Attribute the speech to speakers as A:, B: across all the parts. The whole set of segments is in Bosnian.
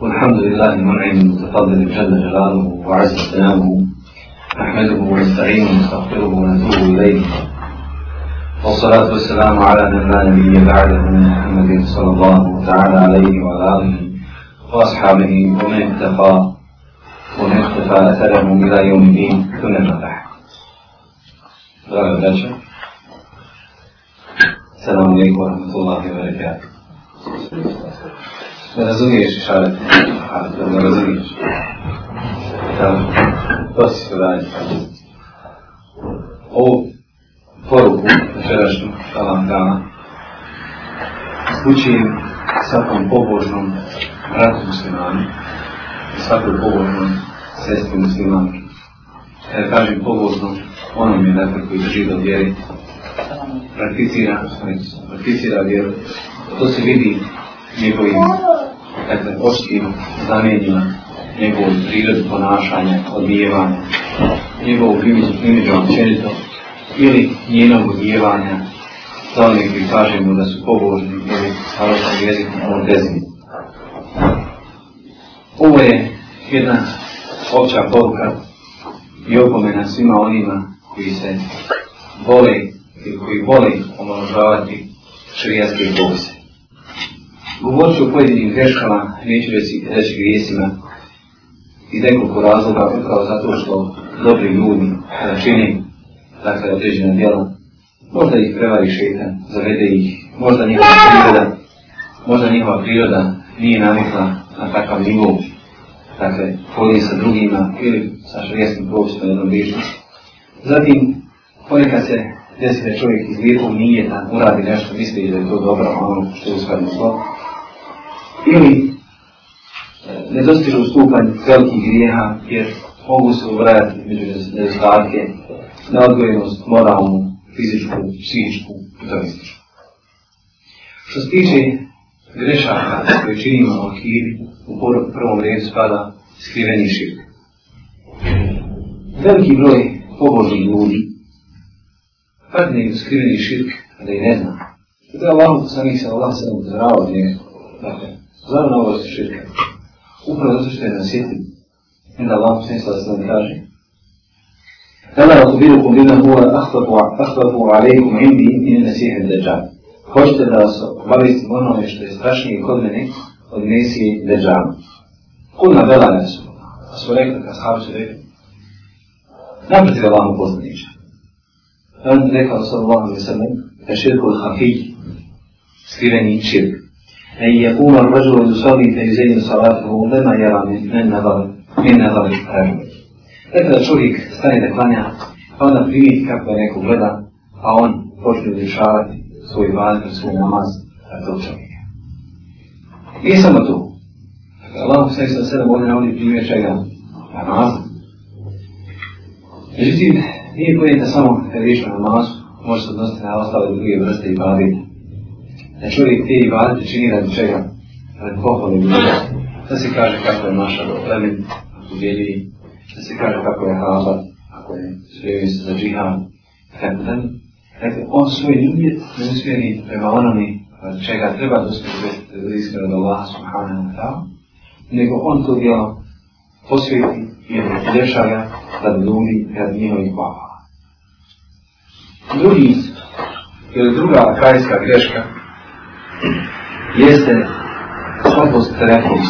A: والحمد لله المنعم المتفضل جل جلاله وعز ثناؤه نحمده ونستعينه ونستغفره ونتوب اليه والصلاة والسلام على من لا نبي بعده من محمد صلى الله تعالى عليه وعلى آله وأصحابه ومن اتقى ومن اختفى أثره إلى يوم الدين ثم فتح. السلام عليكم ورحمة الله وبركاته. Ne razumiješ i šalet. Ne razumiješ. To si se radi. Ovu poruku, večerašnju, šalam dana, učim svakom pobožnom bratu muslimani i svakom pobožnom sestri muslimani. Kada kažem pobožno, ono mi je nekaj dakle, koji drži do vjeri. Prakticira, prakticira vjeru. To se vidi njegovim dakle, očitivno zamijenila njegovu prirodu ponašanja, odbijevanja, njegovu primiđu, primiđu općenito, ili njenog odbijevanja, za onih koji kažemo da su pobožni ili starostni jezik na ovom tezmi. Ovo je jedna opća poruka i opomena svima onima koji se vole ili koji vole omaložavati šrijanske bose govorit ću o pojedinim greškama, neću reći, reći grijesima iz nekoliko razloga, upravo zato što dobri ljudi eh, čini dakle, određena djela. Možda ih prevari šetan, zavede ih, možda njihova priroda, možda njihova priroda nije namikla na takav nivou dakle, folije sa drugima ili sa šarijeskim propisom na jednom bližnosti. Zatim, ponekad se desi da čovjek iz lijepog nije da uradi nešto, misli da je to dobro, ono što je uskladno zlo, ili e, nedostižu stupanj velikih grijeha jer mogu se uvrajati među nezvarke, neodgojenost, moralnu, fizičku, psihičku, putavističku. Što se tiče grešaka koje činimo u okviru, u prvom redu spada skriveni širk. Veliki broj pobožnih ljudi padne u skriveni širk, a da i ne zna. Kada je Allah, sam ih se Allah sada uzdravao od njega, dakle, Zar na ovo se širka? Upravo zato što je nasjetim. Inna Allah se nisla se ne kaže. Tala atubirukum bima huwa ahtafu ahtafu alaikum indi in nasihe dađan. Hoćete da vas obavistim onome što je strašnije kod mene od nesije dađan. Kuna vela nesu. A pa su rekli kad sahabi su rekli. Napreti ga vam upoznaniče. On rekao sallallahu alaihi sallam, da širku je hafij, skriveni širk. أن يقوم الرجل يصلي فيزين صلاته لما يرى من نظر من نظر الحرام. إذا شريك ستاني دقانا فأنا بريد كبه نيكو غدا فأنا بوشل الإشارة سوي بعد رسول نماز أتو شريك. إيه سمتو؟ الله سيد صلى الله عليه وسلم ولي بجميع شيئا نماز. Međutim, nije pojenta samo kad riječ o namazu, može se odnositi na ostale druge vrste i badine da čovjek te ibadete čini radi čega? Radi pohvali ljudi. Da se kaže kako je mašar oplemen, ako vjeri, da se kaže kako je halabat, ako je spremio se za džihad, fendan. Dakle, on svoj nijet ne usmjeri prema onome radi čega treba da uspjeti da iskrat Allah subhanahu wa ta'ala, nego on to djelo posvjeti i odrešava radi ljudi, radi njihovi hvala. Drugi, ili druga krajska greška, jeste slabost telefona.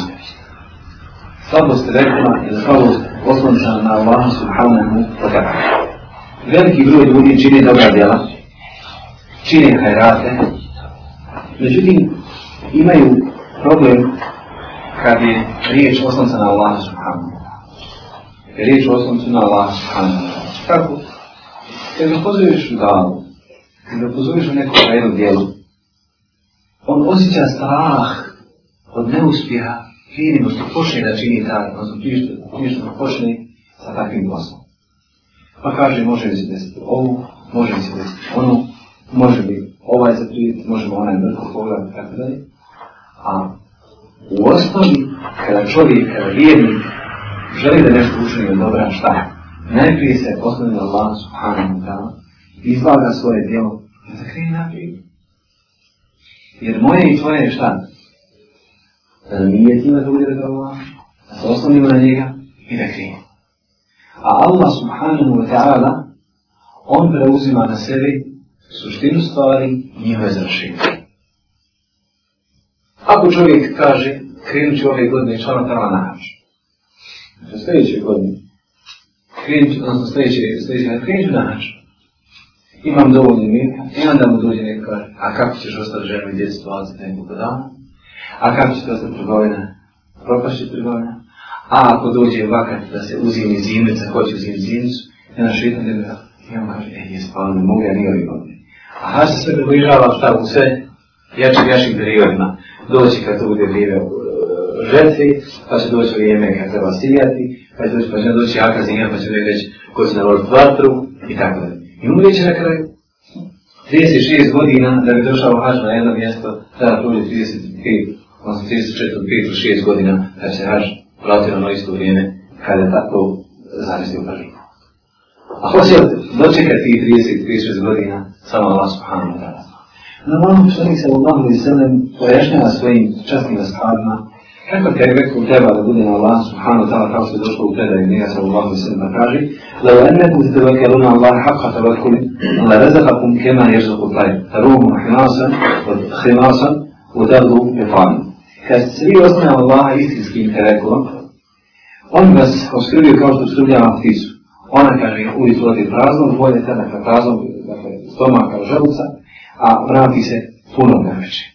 A: Slabost telefona je slabost osnovica na Allahu subhanahu wa ta'ala. Veliki broj ljudi čini dobra djela, čini hajrate, međutim imaju problem kad je riječ osnovica na Allahu subhanahu wa ta'ala. Riječ osnovica na Allahu subhanahu wa ta'ala. Tako, kad ga pozoveš u dalu, kad ga pozoveš u nekog jednog djela, on osjeća strah od neuspjeha prije nego što počne da čini taj, odnosno prije što počne sa takvim glasom. Pa kaže, može li se desiti ovu, može li se desiti onu, može li ovaj zaprijet, može li onaj mrtko pogledati, tako dalje. A u osnovi, kada čovjek, kada vjernik, želi da nešto učini od dobra, šta? Najprije se osnovi na Allah, subhanahu wa ta'ala, izlaga svoje djelo, da se krene naprijed. Jer moje i tvoje je šta? E, da nijetimo da uđe da Allah, da se oslonimo na njega i da krijemo. A Allah subhanahu wa ta'ala, on preuzima na sebi suštinu stvari njihove završenje. Ako čovjek kaže, krenut ću ove godine čvarno prva na hač. Znači, sljedeće godine. Krenut ću, odnosno sljedeće, sljedeće, krenut ću na hač imam dovoljni mir, i onda mu dođe neko kaže, a kako ćeš ostati ženu i djecu 20 nekoliko dana? A kako ćeš ostati trgovina? Propašće trgovina? A ako dođe vakat da se uzimi zimnica, hoće uzimi zimnicu, i onda švitno gdje da I on kaže, ej, jes pa ne mogu ja ni ovih godine. A ha se sve približava šta u sve jačim jačim periodima. Doći kad to bude vrijeme u uh, žetvi, pa će doći vrijeme kad treba sijati, pa će doći, pa će doći jaka zimija, pa će reći, ko će naložiti vatru, i tako da. I umrijeće na kraju. 36 godina da bi došao hađ na jedno mjesto, tada prođe 35, on 34, 5-6 godina da se hađ vratio na ono isto vrijeme kada je tako zamislio prvi. A hoće dočekati 36 godina samo Allah subhanahu wa ta'ala. Na ono mojom poslanik se u Allahom i Selem pojašnjava svojim častnim ashabima Kako te veku treba da bude na Allah subhanahu ta'ala kao se došlo u predaju Nija sallallahu alaihi sallam kaže La u ennekum se tevakeluna Allah haqqa tevakuli La razakakum kema jezaku taj Tarumu hinasan od hinasan u tadlu ifanu Kad se vi ostane Allaha istinskim tevakulom On vas oskrbio kao što skrbljava pticu Ona kaže uvijek uvati prazno, bolje tada kad prazno, dakle, stomaka želuca, a vrati se puno nemeće.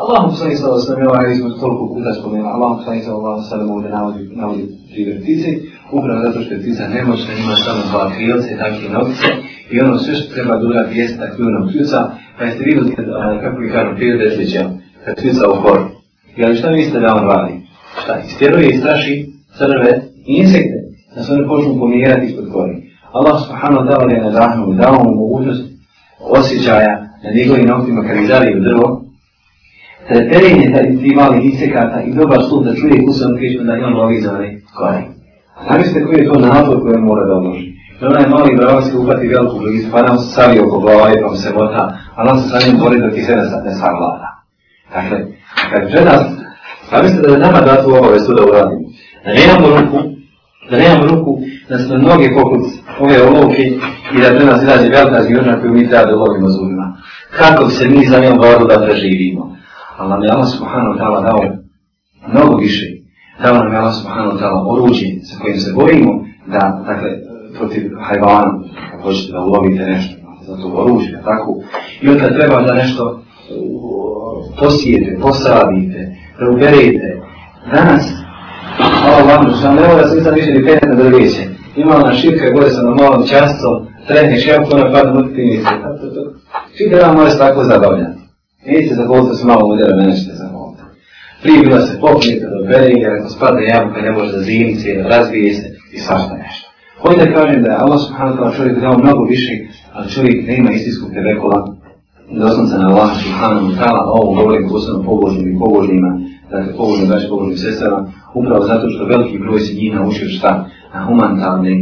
A: Allah mu sanih sallahu sallam je ovaj izmed koliko puta spomenu. Allah mu sanih sallahu sallam ovdje navodi, navodi primjer ptice. Upravo zato što je ptica nemoćna, ima samo dva krilce, takve novice. I ono sve što treba dura pjesa na kljunog kljuca. Pa jeste vidjeli kad, a, kako bi kažem prije desetića, kad kljuca u hor. I ali šta mislite da on radi? Šta? Istjeruje i straši crve i insekte. Da se oni počnu pomijerati ispod kori. Allah subhanahu dao li je na zahmu, dao mu mogućnost osjećaja na njegovim noktima kad izali u drvo, teren je taj tri malih isekata i dobar slup da čuje kusa od kriču da imam novi zani korijen. Zavisite koji je to nadvor koje mora da odloži. Ona je mali bravac koji upati veliku žlugicu, pa nam savi oko glava i pa se mota, a nam se sa njim bori dok ti se ne savlada. Dakle, kad žena, zavisite da je nama dati u obavest to da uradimo. Da nemamo ruku, da nemamo ruku, da smo noge poput ove olovke i da pre nas izađe velika zbjurna koju mi treba da lovimo zubima. Kako se mi za njom borili da preživimo? Ali nam je Allah subhanahu ta'ala dao mnogo više. Dao nam je Allah subhanahu ta'ala oruđe sa kojim se borimo da, dakle, protiv hajvanu, kako hoćete da ulovite nešto, dakle, za to oruđe, tako. I onda treba da nešto uh, posijete, posadite, da uberete. Danas, hvala vam, što vam nemoj da se nisam viđeni pet na drveće. Imala na šipke, gore sam na malom častu, trenje šepu na par minuti i nisam. Fidela moja se tako zabavljati. Nije se zavolite, se malo udjela, mene ćete zavolite. Prije bila se popnika do Beringa, ako spadne jabuka, ne može da zimice, razvije se i svašta nešto. Hoće kažem da je Allah subhanahu ta'ala čovjek dao mnogo više, ali čovjek ne ima istinsku tebekula. Dostan se na Allah subhanahu ta'ala, ovo govorim posebno pobožnim i pobožnima, dakle pobožnim baš znači pobožnim sestama, upravo zato što veliki broj se njih naučio šta na humanitarni,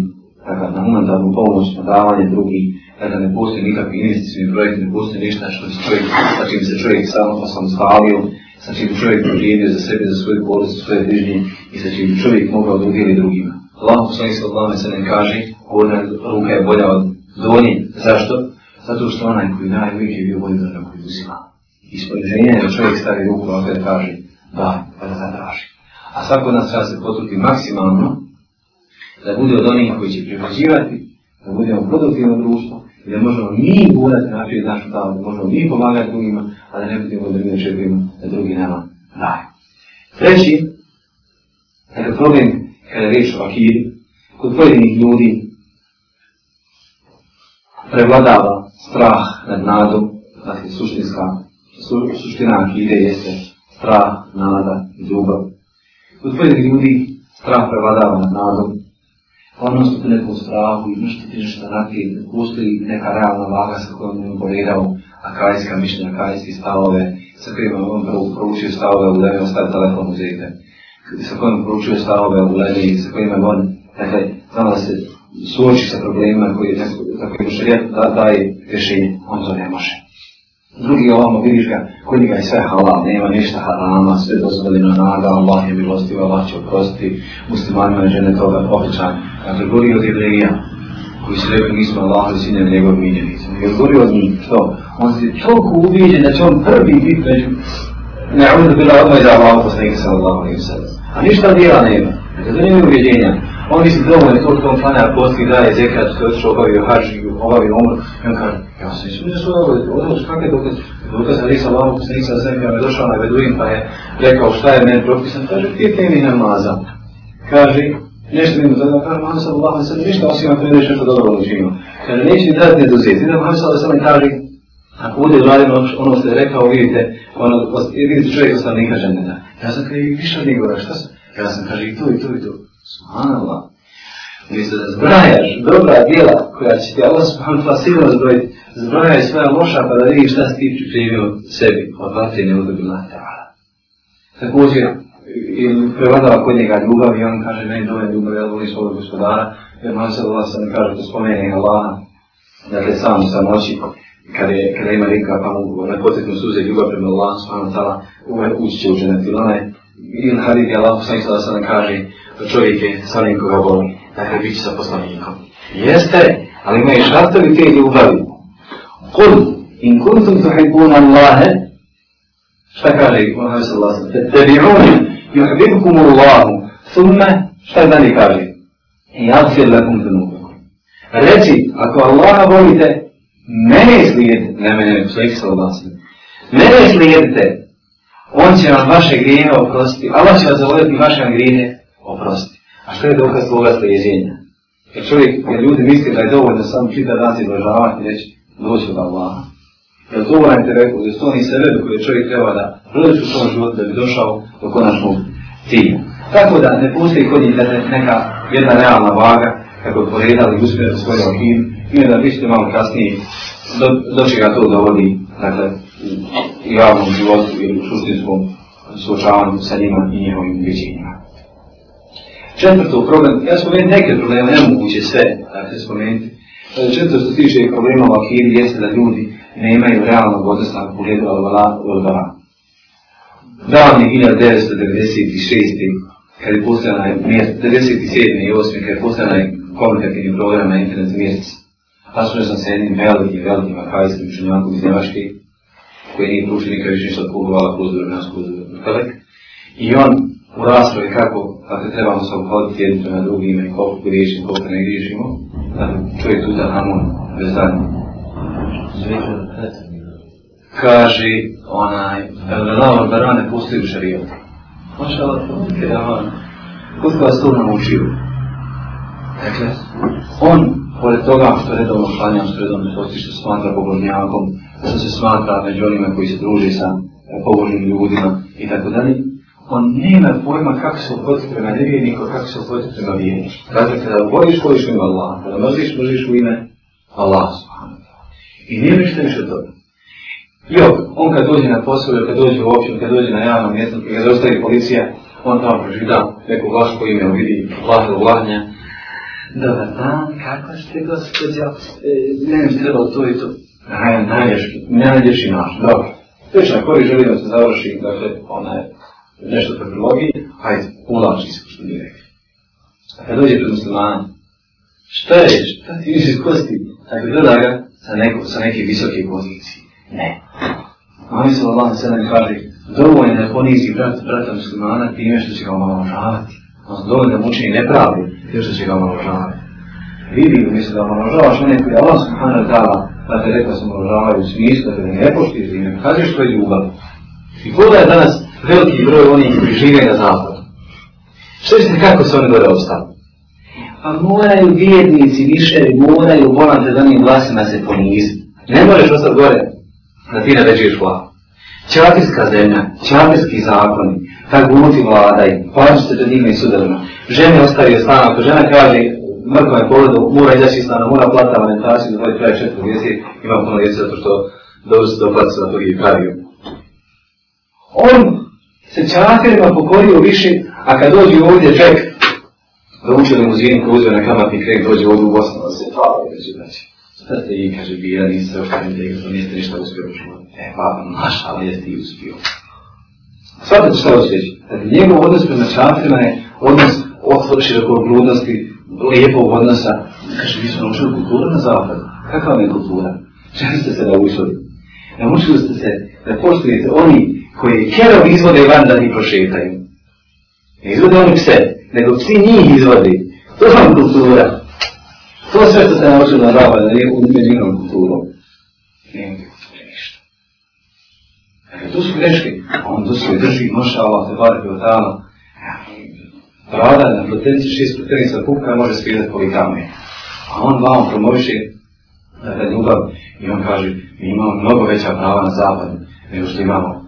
A: dakle na humanitarnu pomoć, na davanje drugih, kada e, ne postoji nikakvi investicijni projekti, ne postoji ništa što bi čovjek, sa čim se čovjek samo pa sam stavio, sa čim čovjek uživio za sebe, za svoju bolest, za svoje bližnje i sa čim čovjek mogao drugi ili drugima. Allah u svojim slavama se ne kaže, gorna ruka je bolja od donje. Zašto? Zato što onaj koji najbolji je bio bolji od onaj koji uzima. Iz poniženja je čovjek stavi ruku, a kada kaže, da, kada pa zadraži. A svako od nas treba se potruti maksimalno da bude od onih koji će prihvaćivati da budemo produktivno društvo, da možemo mi gurati na prije našu tavu, da možemo mi pomagati drugima, a da ne budemo drugim čepima, da drugi nama daje. Treći, dakle problem kada reći o akiri, kod pojedinih ljudi prevladava strah nad nadom, dakle suštinska, su, suština akide jeste strah, nada i ljubav. Kod pojedinih ljudi strah prevladava nad nadom, Hladnost u nekom strahu i mišti ti nešto nakrije, postoji neka realna vaga sa kojom je imponirao akrajska mišljenja, akrajski stavove, sa kojim je on proučio stavove u Lenin, ostavio telefon u Zete, sa kojim je proučio stavove u Lenin, sa kojim je on, dakle, znala se suoči sa problemima koji je neko, tako je da, daje rješenje, on to ne može drugi ovamo vidiš ga, kod njega je sve halal, nema ništa harama, sve dozvoljeno nada, Allah je milosti, Allah će oprostiti, muslimani ima žene toga povećan, a drugi dakle, od Ibrija, koji se rekao, mi smo Allah i sinem njegov minjenicom, jer drugi od njih, što? On se toliko uvijen da će on prvi bit među, ne ovdje bila odmah za Allah, poslednika sa Allahom i sada. A ništa dijela nema, dakle to nije uvjedenja. On misli dovoljno, to što on planar posti daje zekad, što je odšao obavio hađi, obavio ovaj omr, i on kaže, ja sam izmijen su da uvijek, ovdje su kakve dokaze, dokaze li sa vama, se nisam sve, ja me došao na Beduin, pa je rekao šta je meni propisan, kaže, ti ti mi namaza, kaže, nešto mi mu zadao, kaže, mama sam Allah, sad ništa, osim vam prije nešto dobro učinio, kaže, neće mi dati ne dozijeti, da mama sam da sam mi kaže, ako bude radim ono, ono što je rekao, vidite, ono, vidite čovjek ostalnika žene, ja sam kaže, više od njegora, šta sam, ja sam kaže, i to, i to, i to, Subhanallah, Nisi da zbrajaš dobra djela koja će ti Allah subhanu tva sigurno zbrojiti, zbrajaj svoja loša pa da vidiš šta si ti pripremio sebi od vatre neudobila ta'ala. Također, prevladava kod njega ljubav i on kaže meni dove ljubav, ja voli svoga gospodara, jer moja se Allah dakle, sam kaže da spomeni Allaha, da te sam sam oči, kada, je, kada ima rika pa mu nepotetno suze ljubav prema Allah subhanu tva'ala, uvijek ući će u ženetilane. Ibn Hadid je Allah sam sada sam kaže, čovjek je sam nekoga boli dakle bit će sa poslanikom. Jeste, ali imaju šartovi te ljubavi. Kul, in kuntum tuhibbun Allahe, šta kaže Muhammed sallallahu alaihi wa sallam, tebi'uni, yuhibbukum Allahu, thumme, šta da li kaže? Yagfir lakum dhunubukum. Reci, ako Allaha volite, mene slijedite, ne mene, poslanik sallallahu mene slijedite, on će vam vaše grijeve oprostiti, Allah će vas zavoditi vaše grijeve oprostiti. A što je dokaz svoga sliježenja? Jer čovjek, jer ljudi misli da je dovoljno sam čita dan se izražavati i reći doću da Allah. Jer to vam te rekao, jer su oni sebe do koje čovjek treba da prođe u svom životu da bi došao do konačnog cilja. Tako da ne postoji kod njih da se neka jedna realna vaga kako je poredali i uspjeli u svojom hin, ili da bi ste malo kasnije do, do čega to dovodi dakle, u javnom životu ili u suštinskom suočavanju sa njima i njihovim vjećenjima. Četvrto problem, ja spomenuti neke probleme, nemoguće sve, dakle spomenuti. E, četvrto što tiče problema u akiri jeste da ljudi nemaju realnog odnosna u pogledu Al-Bala Al-Bala. Davne 1996. kada je postavljena mjesta, 1997. i 1998. kada je postavljena komunikativni program na internet mjeseca. Pa su sam se jednim velikim, velikim akavijskim učenjavakom iz Njemačke, koji nije prušao nikad više što kogovala kozor, nas kozor, I on u raspravi kako kada trebamo se obhoditi jedni prema drugima i koliko griješimo, koliko ne griješimo, da čovjek tu da namun bez danja. Kaže onaj, da lavar barane postoji u šarijetu. Maša Allah, kod koja se to namučio? Dakle, on, pored toga što redovno šlanjam, što redovno posti, što smatra pobožnjakom, što se smatra među onima koji se druži sa pobožnim ljudima i tako dalje, on nema pojma kako se obhoditi prema nevjerniku, kako se obhoditi prema vjerniku. Kaže, kada voliš, voliš u ime Allaha, kada mrziš, mrziš u ime Allaha subhanahu wa I nije mi što više dobro. I ok, on kad dođe na posao, kad dođe u općinu, kad dođe na javnom mjestu, kad zaustavi policija, on tamo proživda neku vlašku ime, on vidi vlahe u vlahnje. Dobar dan, kako ste gospodja, e, ne mi se trebalo to i to. Najlješki, najlješki naš, dobro. Tečno, koji želimo se završi, dakle, ona je nešto prilogi, hajde, ulači se, što bi rekli. A kad dođe pred muslimana, šta je, šta ti misli kosti, tako gleda ga sa, neko, sa neke visoke pozicije. Ne. Mami se Allah sada mi kaže, dovoljno da ponizi brat, brata muslimana time što će ga omalažavati. Ono dovoljno da mučini nepravdi time što će ga omalažavati. Vidi, mislim da omalažavaš one koje Allah subhanahu ta'ala, pa te rekla sam omalažavaju smisla, da ne poštiš ime, kažeš što je ljubav. I kod je danas veliki broj onih koji žive na zapadu. Što ćete, kako se oni gore ostali? Pa moraju vijednici više, moraju volante da onim glasima se ponizi. Ne možeš ostati gore da ti ne veđiš glavu. Čelatirska zemlja, čelatirski zakoni, kaj gluti vladaj, plaću se pred njima i sudarima. Žene ostavio stan, ako žena kaže, mrko je pogledao, mora izaći stan, mora plati alimentaciju, dovolj kraj četvrtog mjese, ima puno djece zato što dobro se doplati se na drugi pravi. On se čakirima pokorio više, a kad dođe ovdje čovjek, da uče da mu zvijem koji uzve na kamatni krek, dođe ovdje u Bosnu, da se pravi, da će znači. Sad ste i kaže, bi ja nisam što mi tega, da niste ništa uspio u E pa, maš, ali jeste i uspio. Svatite šta osjeći? Dakle, njegov odnos prema čakirima je odnos otvor širokog bludnosti, lijepog odnosa. Kaže, mi smo naučili kulturu na zapadu. Kakva vam je kultura? Čeli ste se da učili? Naučili ste se da postojite oni koje kjerov izvode van da njih prošetaju. Ne izvode oni pse, nego psi njih izvode. To je vam kultura. To sve što se naučio na rabu, da je u medijinom kulturom. Dakle, to su greške. On to svoje drži, noša ova, te bade bio tamo. Prada na protenci šest protenica kupka može spijedati koji tamo je. A on vam promoviše dakle, ljubav i on kaže, mi imamo mnogo veća prava na zapadu nego što imamo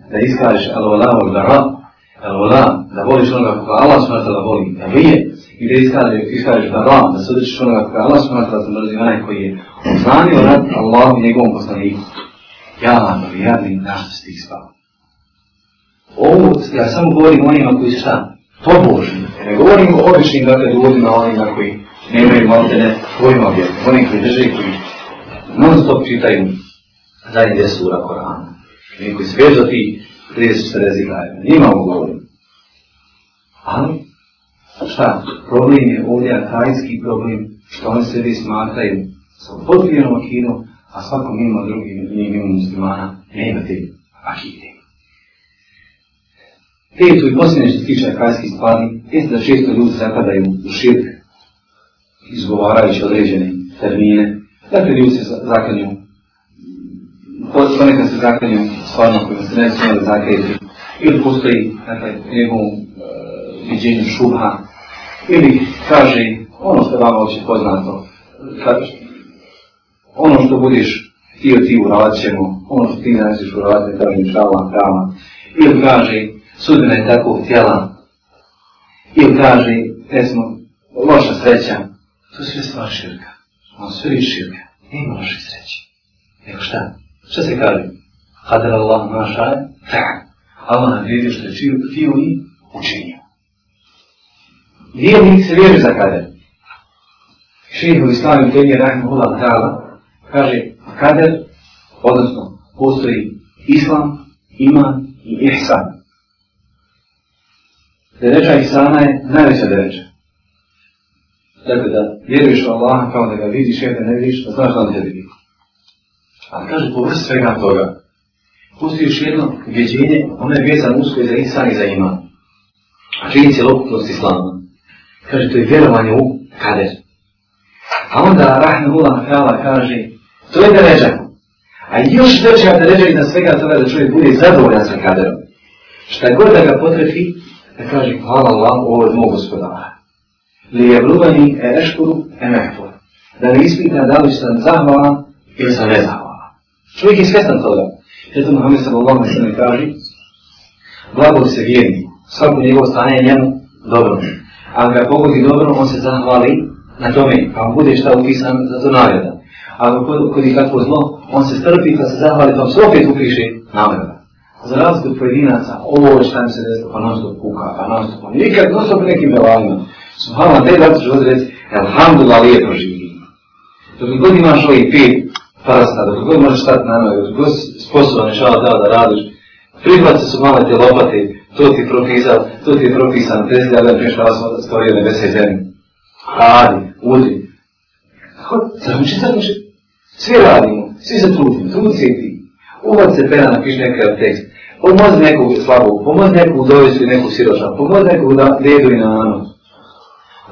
A: da iskažeš Al-Ulamu al-Bara, Al-Ulam, da voliš onoga koga Allah smrta da voli, da vije, i da iskažeš Bara, da se odrećeš onoga koga Allah smrta da mrzi onaj koji je uznanio rad Allahom i njegovom poslaniku. Ja vam da vjerujem na što ste ispala. Ovo, ja samo govorim onima koji su šta? Pobožni. Ne govorim o običnim, dakle, ljudima onima koji nemaju malo te ne pojma vjerujem. Oni koji drže i koji non stop čitaju zadnje sura Korana. Neko je za ti 30-40 zajedno. Nima ovo govorim. Ali, šta? Problem je ovdje atajski problem što oni sebi smatraju sa potpijenom akinom, a svakom ima drugim, nije mimo muslimana, ne ima te akide. Peto i posljednje što se tiče akajski stvari, jeste da često ljudi zapadaju u širk, izgovarajući određene termine, dakle ljudi se zakljenju Hoćemo nekad se zakljenju stvarno koji se ne smije da zakljeti. Ili postoji dakle, njegovom uh, e, viđenju šubha. Ili kaže ono što je vama oči poznato. Kaže, ono što budiš ti o ti uravat ćemo. Ono što ti nasiš uravat ne kaže inšala, prava. Ili kaže sudbina je tako htjela. Ili kaže, ne smo, loša sreća. To sve stvar širka. Ono sve je širka. Nema loših sreći. Nego šta? Što se kaže? Kader Allah naša je fa'an. Allah nam vidio što je čio, htio i učinio. Vijednik se vjeri za kader. Šeheh u Islamu Tebije Rahimahullah Ta'ala kaže kader, odnosno postoji Islam, iman i ihsan. Deređa ihsana je najveća deređa. Dakle, da vjeruješ u Allaha kao da ga vidiš, jer da ne vidiš, da znaš da on te vidi. Ali kaže, povrst svega toga, postoji još jedno ubjeđenje, ono je vjezan usko i za insan i za iman. A čini cjelokupnost islama. Kaže, to je vjerovanje u kader. A onda Rahimullah Hrala kaže, to je deređa. A još veća deređa i na svega toga da čovjek bude zadovoljan sa kaderom. Šta god da ga potrefi, da kaže, hvala Allah, ovo je moj gospodara. Li je vrubani e eškuru e mehfur. Da li ispita da li sam zahvalan ili sam nezahvalan. Čovjek je svjestan toga. Eto Muhammed sallallahu alaihi sallam kaže Blagod se vjerni, svako njegovo stanje je njemu dobro. A ga pogodi dobro, on se zahvali na tome, pa mu bude šta upisan za to nagrada. A ako kod kakvo zlo, on se strpi pa se zahvali, pa se opet upiše nagrada. Za razliku od pojedinaca, ovo je šta se desilo, pa nam kuka, pa nam se to pomije. Nikad nosio pri nekim belavima. Subhano, te da ćeš odreći, alhamdulillah, lijepo živi. Dok god imaš ovih pet farsna, dok god možeš stati na noj, dok god sposoban je šala da radiš, prihvat se su male te lopate, to ti je propisan, to ti je propisan, te zdi, ali prišla sam od stvorio nebese i zemlje. Radi, udi. Tako, zrmiči, zrmiči. Svi radimo, svi se trudimo, trud si ti. Uvod se pena, napiš nekaj tekst. Pomozi nekog slabog, pomozi nekog dovesti neku siroša, pomozi nekog da jedu i na nanos.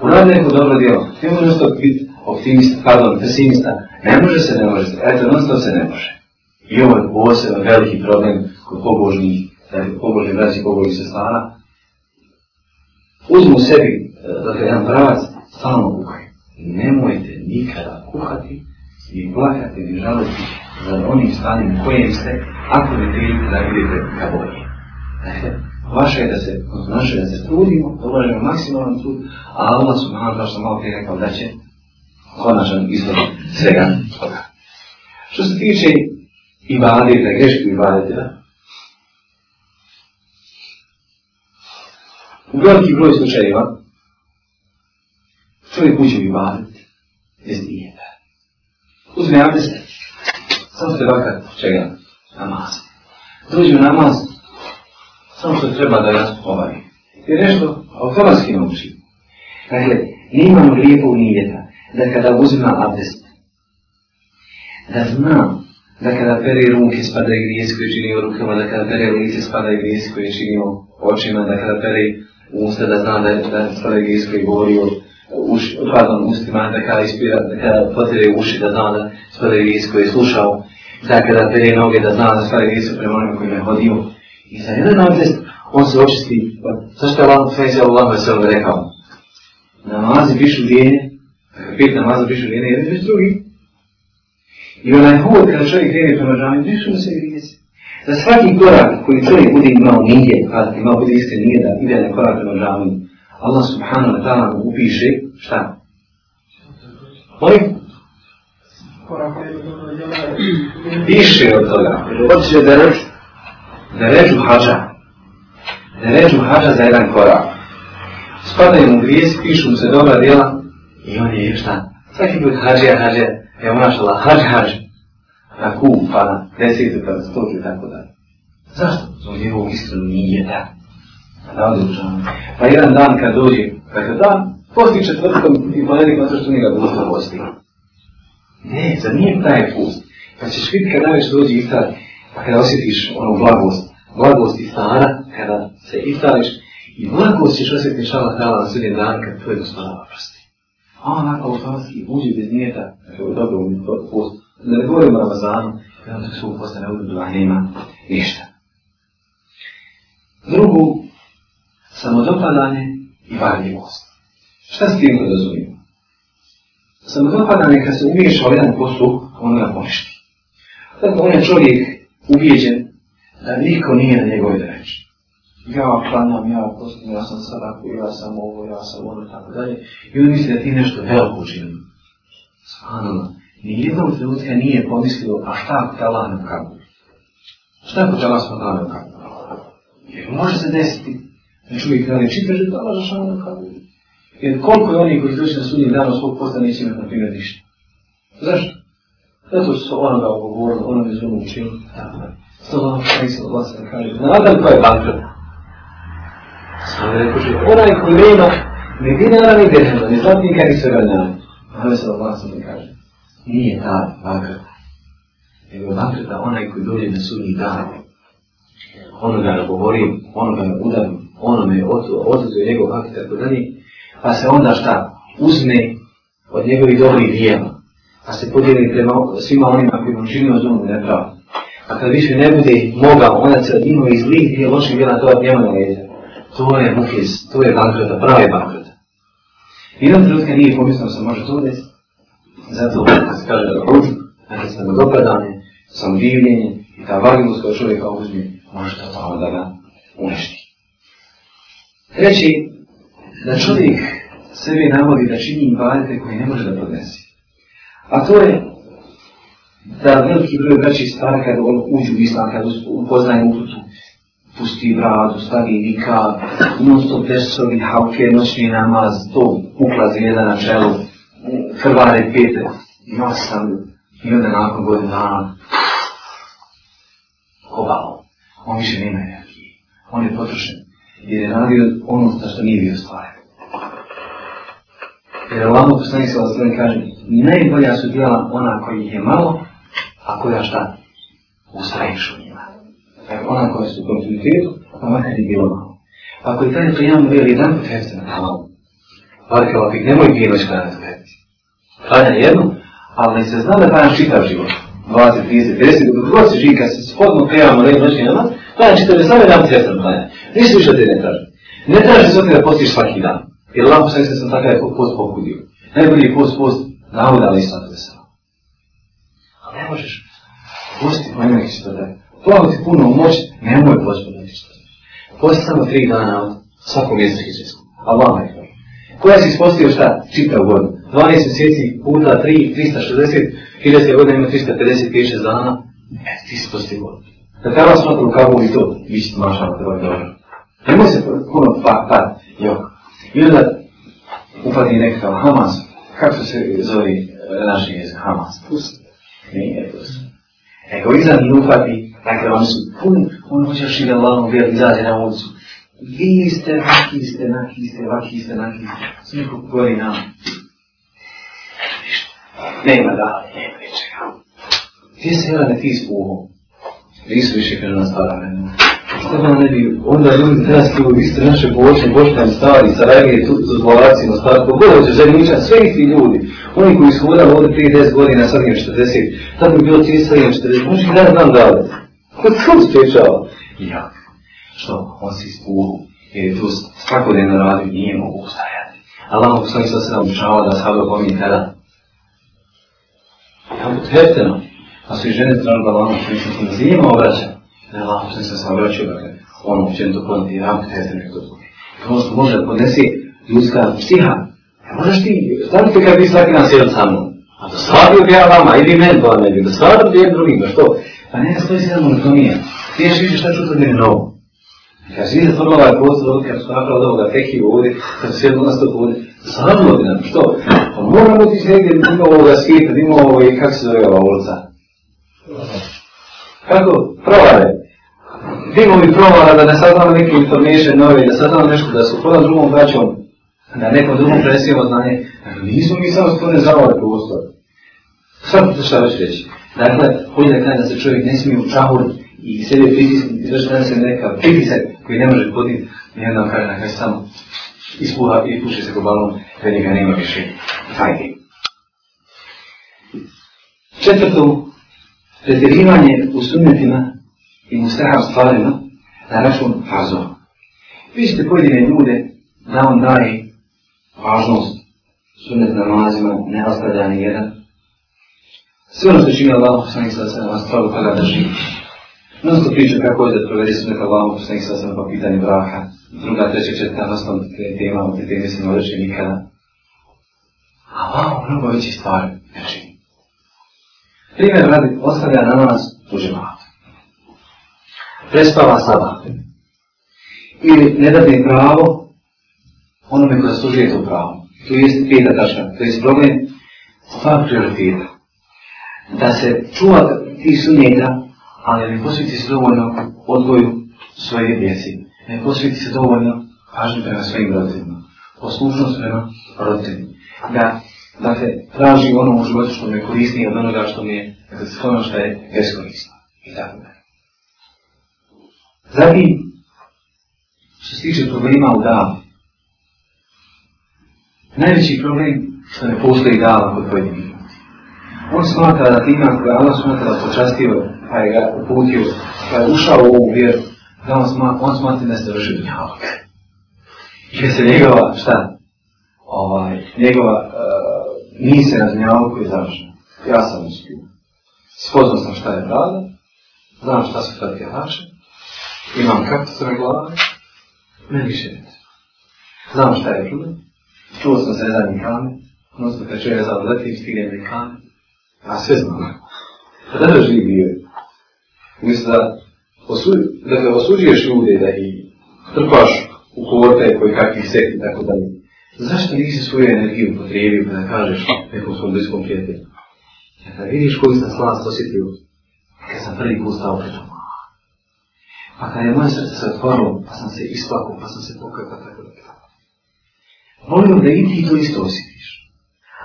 A: Uradi neko dobro djelo, ti možeš to biti optimista, pardon, pesimista, ne može se, ne može se, eto, non stop se ne može. I ovo je posebno veliki problem kod pobožnih, eh, pobožnih vrazi, pobožnih sestana. Uzmu u sebi, eh, dakle, jedan pravac, stalno kuhaj. Nemojte nikada kuhati i plakati i žaliti za onim stanjem kojim ste, ako ne prijeli da idete ka bolje. Dakle, vaše je da se, naše je da se trudimo, da ulažemo maksimalan trud, a Allah subhanahu wa ta'ala što malo prije rekao da će konačan izvor svega toga. Što se tiče ibadeta, greške ibadeta, u veliki broj slučajeva čovjek uđe u ibadet bez nijeta. Uzme abdest, sam se vakat čega namaz. Dođe u namaz, samo što treba da nas povari. I nešto, a o to nas ima uči. Dakle, ne imamo lijepog nijeta, da kada uzima abdest, da zna da kada pere ruke spada i grijesi koje čini o rukama, da kada pere lice spada i grijesi koje čini o očima, da kada pere usta da zna da, da spada i grijesi koje govori o uš, pardon, ustima, da kada, ispira, da kada potere uši da zna da spada i grijesi koje je slušao, da kada pere noge da zna da spada i grijesi prema onim kojima je hodio. I sa jedan abdest on se očisti, pa, sa što je Allah Fezija Allah Veselom rekao, namazi višu vijenje pet namaza više nije jedan već drugi. I onaj hod kada čovjek krene prema džami, više mu se grijesi. Za svaki korak koji čovjek bude imao nije, kada imao bude iste nije da ide na korak prema džami, Allah subhanahu wa ta'ala mu upiše šta? Molim? Više od toga. Hoće da reč, da ređu hađa. Da ređu hađa za jedan korak. Spadaju mu grijesi, pišu mu se dobra djela, I on je šta? Svaki put hađija, hađija, je ona šala hađ, hađ, na kup, pa na desetu, pa na stoku i tako dalje. Zašto? Zbog njegovog iskrenu nije da. Da ovdje učinu. Pa jedan dan kad dođe, pa kad dan, posti četvrtkom i ponedik na što njega dosta posti. Ne, za nije taj pust. Pa ćeš vidjeti kad najveće dođe istar, pa kada osjetiš ono blagost, blagost i stara, kada se istariš, i blagost ćeš osjetiti šala hrala na sudjen dan kad tvoje dostanova prosti. A ona kao sanski buđi bez nijeta, to je dobro, mi to post, da ne govorim o Ramazanu, da ono su posta ne budu, nema ništa. Drugo, samodopadanje i varanje post. Šta s tim podrazumimo? Samodopadanje, kad se umiješa u jedan postu, on ga poništi. Tako on je čovjek ubijeđen da niko nije na njegove ja klanjam, ja postim, ja sam sadako, ja sam ovo, ja sam ono, tako dalje. I oni misli da ti nešto veliko učinim. Svanalno. Nijedna u trenutka nije pomislio, a šta ako te Allah ne pravi? Šta ako te Allah smo dali Jer može se desiti. Da čovjek da ne čita, da Allah za šalama pravi. Jer koliko je oni koji dođe na sudnji dan od svog posta neće imati na primjer ništa. Zašto? Zato što se ono ga ugovorilo, ono je zvonu učinu, tako dalje. Stoga vam šta je se odlasa da kaže, nadam koje je bankrata. Sada je kuće, onaj koji nema ni dinara, ni dinara, ni zlatnika, ni svega dana. Ali se Allah sam kaže, nije ta nagrada. Nego nagrada onaj koji dođe na sudnji dan. Ono ga nagovori, ono ga udari, ono me odrezuje njegov hak i tako dalje. Pa se onda šta? Uzme od njegovih dobrih dijela. Pa se podijeli prema svima onima koji mu čini od onog nepravda. A kad više ne bude mogao, onda se od njegovih zlih dijela, loših dijela, to od njema ne leđa to je muhis, to je bankrata, pravi bankrata. I jedan trenutka nije pomislio da se može to desiti, zato kad se kaže da je ružno, kad se nego dopredanje, samodivljenje i ta vagibus koja čovjeka uzmi, može to tamo da ga uništi. Treći, da čovjek sebe navodi da čini invalide koje ne može da podnesi. A to je da veliki broj braći stvara kada uđu u islam, kada upoznaju uputu, pusti bradu, stavi nikad, mnosto pesovi, hauke, noćni namaz, to uklazi jedan na čelu, krvare pete, ima sam, i onda nakon godinu dana, obao, on više nema energije, on je potrošen, jer je radio ono što, što nije bio stvaren. Jer Lama Kostanisa Vastrani kaže, najbolja su djela ona koji je malo, a koja šta? Ustraješ u nje. E, ona koja su kontinuitetu, pa makar je bilo malo. Ako je taj prijam bio jedan put hefta na halal, Barka Lafik, nemoj bilo što na zvedici. Hranja jednu, ali se zna da hranja čitav život. 20, 30, 50, dok god se živi, kad se shodno prijavamo red noćni namaz, hranja čitav je samo jedan put hefta na hranja. Ništa više od te ne traži. Ne traži se da postiš svaki dan. Jer lako sve se sam takav je post pokudio. Najbolji je post, post, navoda li sam za sam. Ali ne možeš postiti, pa nemoj ih se to daje. Hvala ti puno u moć, nemoj pozbuditi ništa. Posti samo tri dana od svakog mjeseca Hidžetskog. Allah me hvala. Koja si ispostio šta? Čitav godinu. 12 mjeseci puta 3, 360, Hidžetska godina ima 350 tiše dana. E, ti si ispostio godinu. Da treba smatru kao i to, vi ćete mašala te ovaj dobro. Nemoj se puno pa, pa, jok. I onda upadni nekakav Hamas, kako su se zove e, naši jezik Hamas? Pust. Nije pust. Egoizam ne upadni, Dakle, oni su puni, oni hoće još i da lano bi izađe na ulicu. Vi ste, vaki ste, naki ste, vaki ste, naki ste. Svi neko gori nam. Ništa. Nema dalje, nema ničega. Gdje se jela ti s Bogom? Vi su više kada nastala vremena. Šta vam ne bi, onda ljudi treba skrivo, vi ste naše bočne, bočne nam stali, Sarajevi je tu za zlovacima, stali, pogledat će zemljiča, sve isti ljudi. Oni koji su hodali ovdje prije 10 godina, sad im 40, tad bi bilo 30, 40, možda i dan dan dalje. Kod svom spriječava? Ja. Što? On se ispuru. Jer je to svakodnevno radio, nije mogu ustajati. Allah mu sam sada se namučava da sada pomije tada. Ja mu tete nam. A pa svi žene strane da Allah mu sam se nije mogu obraća. Da je Allah mu sam sada obraćao, dakle, ono uopćen to ponuti, ja mu tete nam to zbogi. Ono što može da podnesi ljudska psiha. Ja e, možeš ti, stavite kada bi svaki nas jedan sa mnom. A da stvarno bi ja vama, ili meni, ba pa ne bi, da stvarno bi jedan drugim, pa što? Pa ne znam koji se jedan monotonija. Ti još vidiš šta ću to gdje novo. Kad si vidio sam ovaj post, ovdje kad su napravili ovoga teki ovdje, kad su sve jedno nastavu ovdje, zavrlo bi nam, što? Pa moramo otići negdje da ima ovoga skita, da ima ovoga i kak se zove ova ulica. Kako? Provare. Dimo mi provara da ne saznamo neke informacije nove, da saznamo nešto, da su hodan drugom braćom, na nekom drugom presijemo znanje. Nisu mi samo stvore zavore prostor. Svrtno što već reći. Dakle, hoće da kada da se čovjek ne smije u čahur i sebe pritisni, izvršiti da se neka pritisak koji ne može podniti, ni jedna kada na kraju samo ispuha i puši se globalnom, kada njega nema više fajke. Četvrto, pretjerivanje u sunnetima i mu strahav stvarima na račun farzova. Vi ćete pojedine ljude da vam daje važnost sunnet namazima, ne ostavlja ni jedan sve ono što čini Allah poslanik sa sve vas pravo kada da živiš. Ono što priča kako je da proveri sve kada Allah poslanik sa sve po pitanju braha, druga, treća, četka, nastavno te tema, te tema, te tema se ne odreče nikada. A Allah wow, mnogo veći stvar ne čini. Primjer radi, ostavlja na nas u džematu. Prespava sada. Ili ne da bi pravo onome koja služuje to pravo. Tu je peta tačka, to je problem stvar prioriteta da se čuva tih sunjeta, ali ne posviti se dovoljno odgoju svoje djeci. Ne posviti se dovoljno pažnje prema svojim roditeljima. Poslušnost prema roditeljima. Da, da se traži ono u životu što mi je korisnije od onoga što mi je, da dakle, se ono što je beskorisno. I tako da. Zatim, što se tiče problema u davu, najveći problem što ne postoji dava kod pojedinima. On smatra da tima koja Allah smatra počastio, pa je ga uputio, pa je ušao u ovu vjeru, da on smatra, on smatra da se vrši njavak. I je se njegova, šta? Ovaj, njegova uh, eh, nise na njavaku je završena. Ja sam uspio. Spoznao sam šta je pravda, znam šta su tvrdi jahače, imam kapu sve glave, ne više ne Znam šta je čudo, čuo sam se zadnji kamen, odnosno kad čuje za odletim, stigne mi kamen, Ja sve znam. Kada da živi je? Mislim da osuđ, da ga osuđuješ ljude da i trpaš u kovorte koji kakvih sekti tako da Zašto nisi svoju energiju potrebio da kažeš nekom svom bliskom prijatelju? Ja da vidiš koji sam slast osjetio kad sam prvi put stao pred tomu. Pa kad je moje srce se otvorilo, pa sam se isplakao, pa sam se pokakao, tako da tako. Volim da i ti to isto osjetiš.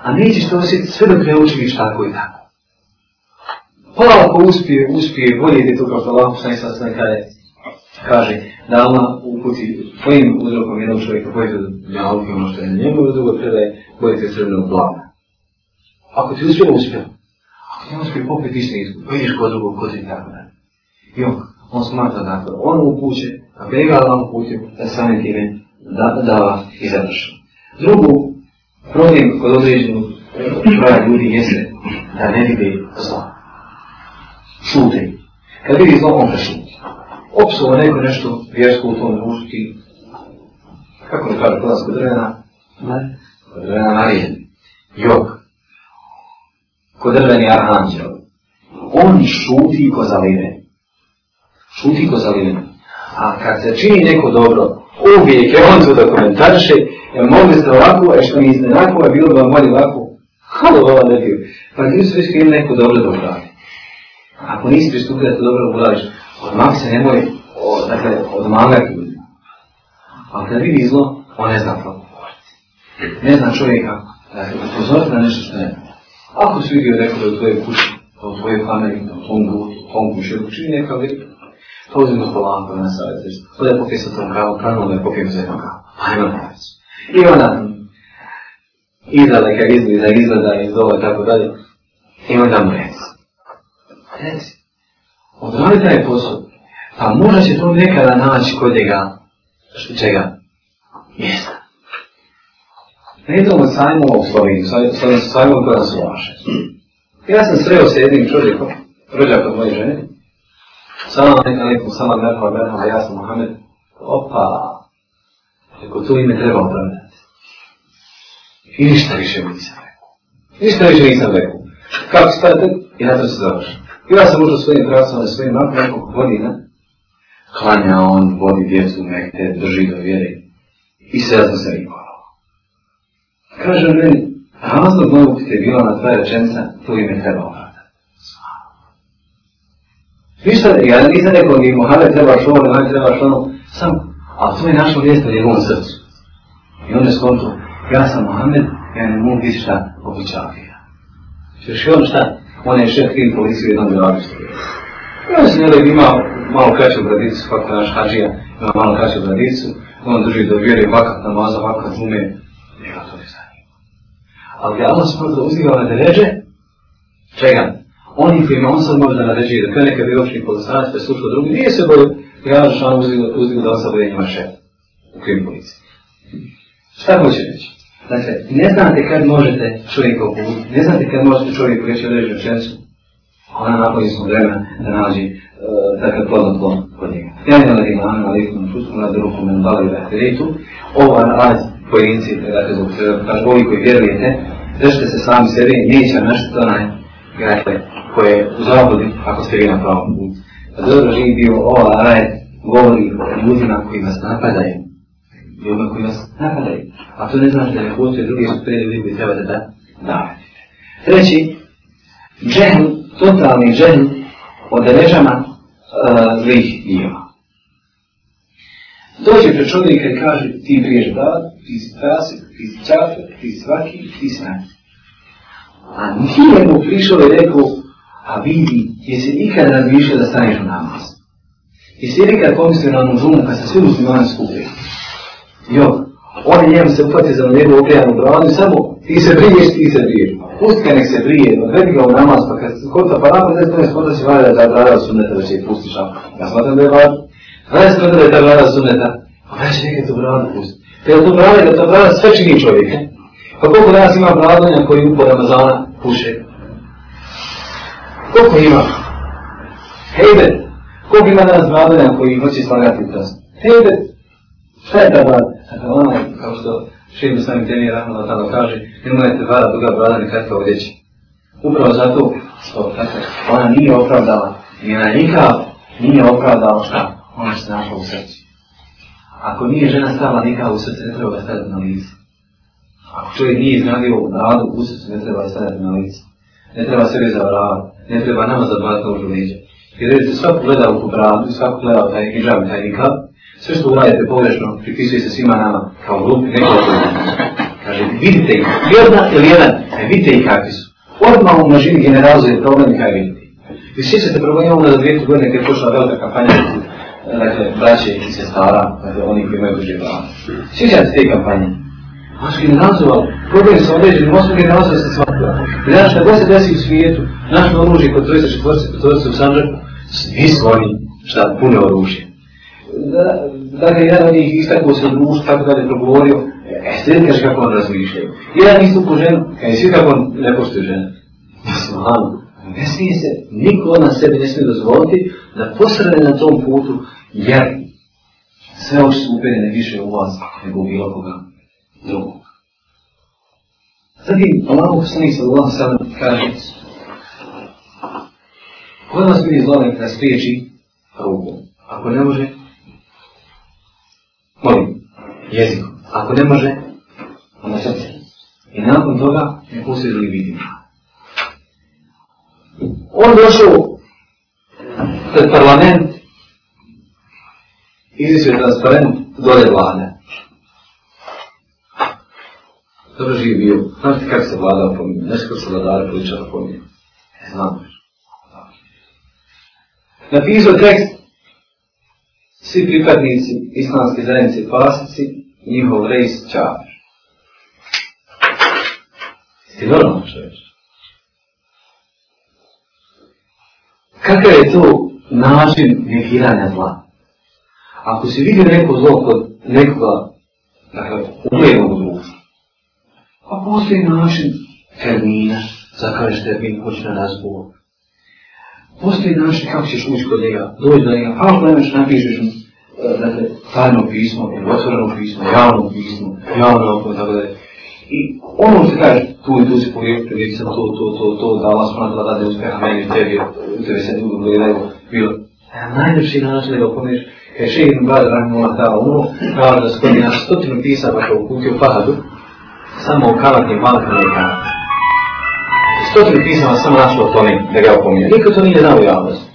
A: A nećeš to osjetiti sve dok ne učiniš tako i tako. Polako uspije, uspije, bolje ide to kao što Allah poslani sa sve kada kaže da Allah uputi svojim uzrokom jednog čovjeka bojite od njavke ono što je na njemu, drugo predaje bojite srebrno plavne. Ako ti uspije, uspije. Ako ti ne uspije, popri ti se izgled, vidiš kod drugog, kod ti tako da. I on, on smatra tako, on upuće, a bega Allah uputio, da samim time da, da, da i završi. Drugo, Problem kod određenog broja ljudi jeste da ne vide zla. Šute. Kad vidi zlo, on kaže. Opsuva neko nešto vjersko u tom društvu ti, kako da kaže, klasko drvena, ne? drvena narijen, jog, ko drveni arhanđel. On šuti ko zalive. Šuti ko zalive. A kad se čini neko dobro, uvijek je on to dokumentarše, jer mogli ste ovako, a e što mi ste nako, a bilo bi vam bolje ovako, halo, vola ne bio. Pa ti su već krivi neko dobro da uradi. Ako nisi pristupio da to dobro uradiš, odmah se nemoj, o, dakle, odmagati ljudima. Ali kad vidi zlo, on ne zna kako govoriti. Ne zna čovjeka, dakle, upozoriti na nešto što ne. Ako si vidio neko da u tvojoj kući, da u tvojoj kameri, da u tom gutu, u tom kući, ako čini neka vidi, to uzim do polanka na savjetu. Hvala je popisati tom kravu, pravno da je popijem za jednom kravu. Hajmo na pravicu. I ona izdala kak izgleda, izgleda iz ovo i tako dalje. I onda mu reci. Reci. Odvali taj posao. Pa mora će to nekada naći kod njega. Što čega? Mjesta. Ne idemo ovaj sajmo ovog Slovinu, sajmo sajm, sajm, koja su vaše. Ja sam sreo se jednim čovjekom, rođak od moje žene. Salam alaikum, salam alaikum, ja sam Mohamed. Opa, Ako to ime treba opravdati. I ništa više mu nisam rekao. Ništa više nisam rekao. Kako se stavite? I na to se završi. I ja sam možda svojim pracom i svojim nakon nekog godina. Klanja on, vodi djecu, mehte, drži do vjere. I sve ja sam se imao. Kaže meni, razlog mogu ti je bila na tvoje rečenca, to ime treba opravdati. Ništa, ja nisam rekao ni Mohamed trebaš ovo, ne trebaš ono, samo A to je našo mjesto u njegovom srcu. I on je skontro, ja sam Mohamed, ja ne mogu biti šta običavija. Još je on šta? On je šef krim policiju jednom gravištu. Ja sam njelo ima malo kraću bradicu, kako je naš hađija, ima malo kraću bradicu, on drži do vjeri, vakat namaza, vakat zume, nema to ne zanima. Ali Allah se proto uzdiva na deređe, čega? Oni koji ima on sad može da naređe, da kada nekada je uopšni policajac, pa je slušao drugi, nije se bolio, Kaže šan uzdigno, uzdigno da osoba je njima šef u krimpolici. Šta hoće reći? Dakle, ne znate kad možete čovjeka obuditi, ne znate kad možete čovjeku reći određenu čencu, a ona napoji smo vremena da nađe uh, takav poznat lom kod njega. Ja ne radim na ono, ali ih nam čustvo na drugu komenu dala i rehteritu. Ovo analiz pojedinci, dakle, zbog se kažu ovi koji vjerujete, držite se sami sebi, neće vam našto onaj gajle koje je u zavodi, ako ste vi na pravom putu. Pa dobro živ bio ova rajet govori o ljudima koji vas napadaju. Ljudima koji vas napadaju. A to ne znaš da je hoće drugi su te ljudi koji treba da davati. Treći, džehl, totalni džehl od režama uh, zlih dijela. Dođe pre čovjeka i kaže ti priješ brat, ti si prasik, ti si čafer, ti si svaki, ti si nas. A nije mu prišao i rekao A vidi, jesi ikad razmišljao da staneš u namaz? Jesi ikad pomislio na nužumu kad se svi muslimani skupio? Jo, on je njemu se upatio za njegovu okrijanu bravanu samo ti se briješ, ti se briješ. Pusti ka nek se brije, odredi ga u namaz, pa kad se kota pa nakon desno je skoda si valja da je od sunneta, već je pustiš, ja smatram da je valja. Znači smo da je ta brada sunneta, a pa već neke tu bravanu pusti. Te pa je tu brada, da to brada sve čini čovjek. Pa koliko danas ima bradonja koji upo Ramazana puše, Koliko ima? Hejbet. Koliko ima danas vladanja koji hoće slagati prst? Hejbet. Šta je ta vlada? Dakle, ono, kao što Šeidu sami temi Rahmano tamo kaže, ne mojete vada druga vlada ne kratka odjeći. Upravo zato, što, dakle, ona nije opravdala, i ona nikad nije opravdala šta? Ona se našla u srcu. Ako nije žena stavila nikad u srce, ne treba ga stavljati na lice. Ako čovjek nije izgradio vladu, u srcu ne treba stavljati na lice. Ne treba sebe zavravati ne treba nama zabavati nožu leđa. Jer vidite, svako gleda u bradu, svako gleda u taj hijab, taj nikab, sve što uradite pogrešno, pripisuje se svima nama kao grupi, nekako su nama. Kaže, vidite ih, jedna ili jedan, ne vidite ih kakvi su. Odmah u množini generalizuje problem i kaj vidite. Vi svi se te progledamo na dvijetu godine kad je pošla velika kampanja dakle, braće i sestara, dakle, oni koji imaju duže pravo. Svi se te kampanje. Ono su generalizovali, problem sa određenim, ono su generalizovali sa Gledam šta god se desi u svijetu, našme ono oružje kod trojice četvorice, kod trojice u Sanđaku, svi su oni šta pune oružje. Dakle, da jedan od njih istakuo se duš, tako da je progovorio, e, sve kaže kako on razmišljaju. Jedan istu po ženu, kaj e, svi kako on ne poštuju žene. Svarno, ne smije se, niko od nas sebi ne smije dozvoliti da posrede na tom putu, jer sve oči su upene ne više u vas, nego u bilo koga drugog. Zatim, Allah poslanih sallallahu sallam kaže Ko da vas mi izvali da spriječi ruku? Ako ne može, molim, jezikom. Ako ne može, onda srce. I nakon toga, neko se drugi vidimo. On došao pred parlament, izvisio je transparent dole vlade. Dobro živ bio. Znaš ti kako se vladao po mi? Znaš kako se vladao po mi? Ne znam još. Napisao tekst. Svi pripadnici islamske zajednice pasici, njihov rejs čaveš. Ti normalno čoveš. Kakav je to način negiranja zla? Ako si vidio neko zlo kod nekoga, dakle, uvijemo A pa postoji način termina, zakažeš termin, hoći na razgovor. Postoji način kako ćeš ući kod njega, dođi do njega, pa ako nemaš, napišeš mu e, dakle, tajno pismo, otvoreno pismo, javno pismo, javno opo, tako da I ono se kaže, tu i tu se povijekuje, vidi sam to, to, to, to, da Allah smrata da dade uspeha meni u tebi, u tebi se tu gledaju, bilo. E, najljepši način da ga opomeniš, kaj e, še jedan brad Rahim Allah dao ono, kao da se kod je na stotinu pisa, pa što uputio Fahadu, samo okalati malih velikana. Stotri pisama sam našao o tome da ga opominje. Niko to nije znao u javnosti.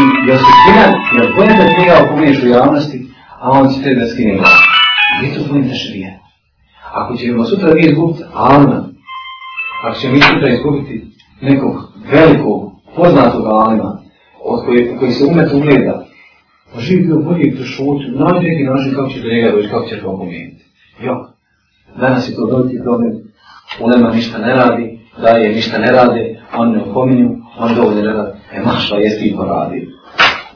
A: I jel se skinan, jel bolje da njega opominješ u javnosti, a on će te da skine malo. Gdje to bolje da šrije? Ako ćemo sutra vi izgubiti Alma, ako ćemo mi sutra izgubiti nekog velikog, poznatog Alma, od koje, koji se umet ugleda, pa živi bio bolje i to šuti, nađe neki način kako će do njega doći, kako će to opominjeti. Jok, Danas je to veliki problem, ulema ništa ne radi, da je ništa ne rade, on ne opominju, on dovolje ne radi. E mašla, jes ti poradi.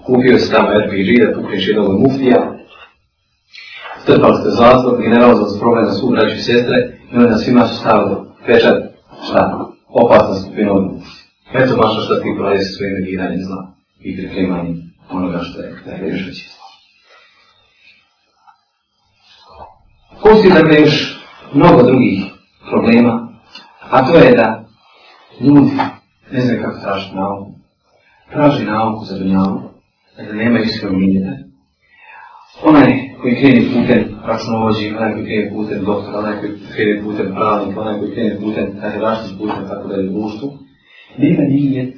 A: Kupio se tamo RPG da kupiš jednog muftija, strpali ste zastav, general za sprobe na svom braću i sestre, i oni na svima su stavili pečat, šta, opasna skupina od muftija. Eto mašla šta ti poradi sa svojim negiranjem zla i pripremanjem onoga što je, da je rešući zla. Ko si dakle još mnogo drugih problema, a to je da ljudi ne znaju kako tražiti nauku, traži nauku za dunjavu, da nema iskreno minjene. Onaj koji krene putem računovođi, onaj koji krene putem doktora, onaj koji krene putem pravnik, onaj koji krene putem, kada je rašni putem, tako da je u društvu, nema minjet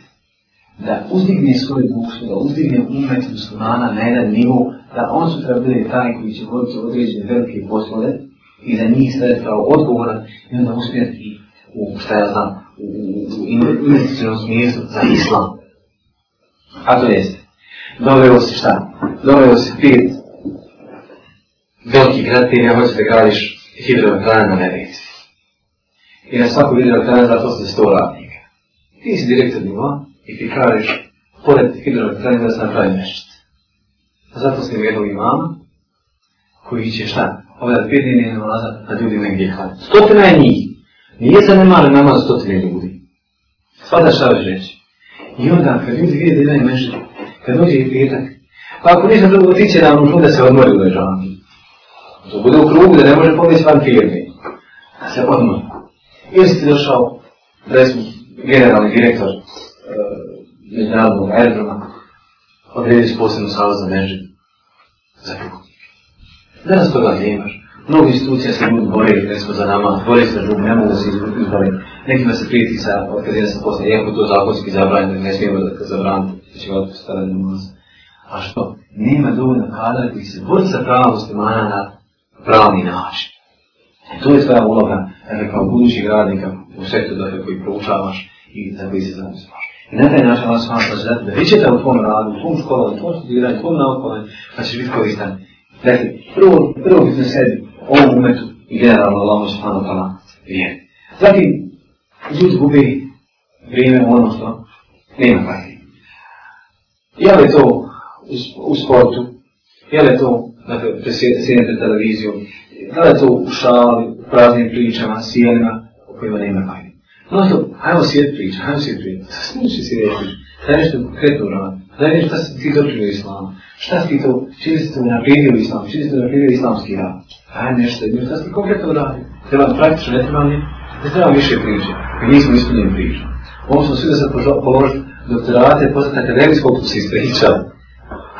A: da uzdigne svoje društvo, da uzdigne umet muslimana na jedan nivou, da on su trebili taj koji će voditi određene velike poslove, i da nije sve pravo odgovoran i onda usmjeriti u, šta ja znam, u, u, u investicijalnom smjeru za islam. A to jest, doveo si šta? Doveo si pet velikih gratinja, hoće da gradiš hidroelektrane na Americi. I na svaku hidroelektrane zato se sto radnika. Ti si direktor nivoa i ti kažeš, pored hidroelektrane da se napravi nešto. A zato si jednog imama koji će šta? obavljati pet dnevni namaza, a ljudi negdje hladi. Stotina je njih. Nije se nemali namaz stotine ljudi. Svada šta već reći. I onda, kad ljudi vidi da je mešće, kad dođe i prijetak, pa ako ništa drugo, otiće nam u da se odmori u toj žalanti. To bude u krugu da ne može pomoći van firme. Da se odmori. Ili si ti došao, resmi, generalni direktor, eh, međunarodnog aerodroma, odrediš posebnu salu za menžinu, za kukom. Danas toga ne imaš. Mnogi institucija se ljudi bore, recimo za nama, bore se za žubu, ne mogu da se izbore. Nekima se prijeti sa, od kada sam posle, iako to zakonski zabranje, ne smijemo da te zabranite, da će vam postavljati na nas. A što? Nema dovoljno kada koji se bori sa pravom na pravni način. E to je tvoja uloga, dakle, kao budućeg radnika u sektu, dakle, koji proučavaš i za koji se znači spraš. I na taj način vas vam sažete da vi ćete u tvojom radu, u tvojom školu, u tvojom studiranju, u tvojom naukovanju, pa ćeš biti koristan. Dakle, prvo, prvo bi se sredi ovom umetu i generalno Allahu Subhanahu Tala vjeri. Zatim, ljudi gubi vrijeme ono što nema kakvi. Je li to u, u sportu, je li to dakle, presjedne pred televizijom, je li to u šali, u praznim pričama, sjelima, u kojima nema kakvi. No to, hajmo sjeti priča, hajmo sjeti priča, sasnije će sjeti priča, sve nešto konkretno uravati da vidim šta si ti dobro islam, šta si to, čini si to napredio islam, čini si to napredio islamski rad. Daj nešto, jer šta si konkretno radio? Treba praktično, ne treba ne treba više priče, mi nismo ispunjeni priče. Ovo smo svi da sad položili doktorate, postati akademijski, koliko se ispričao.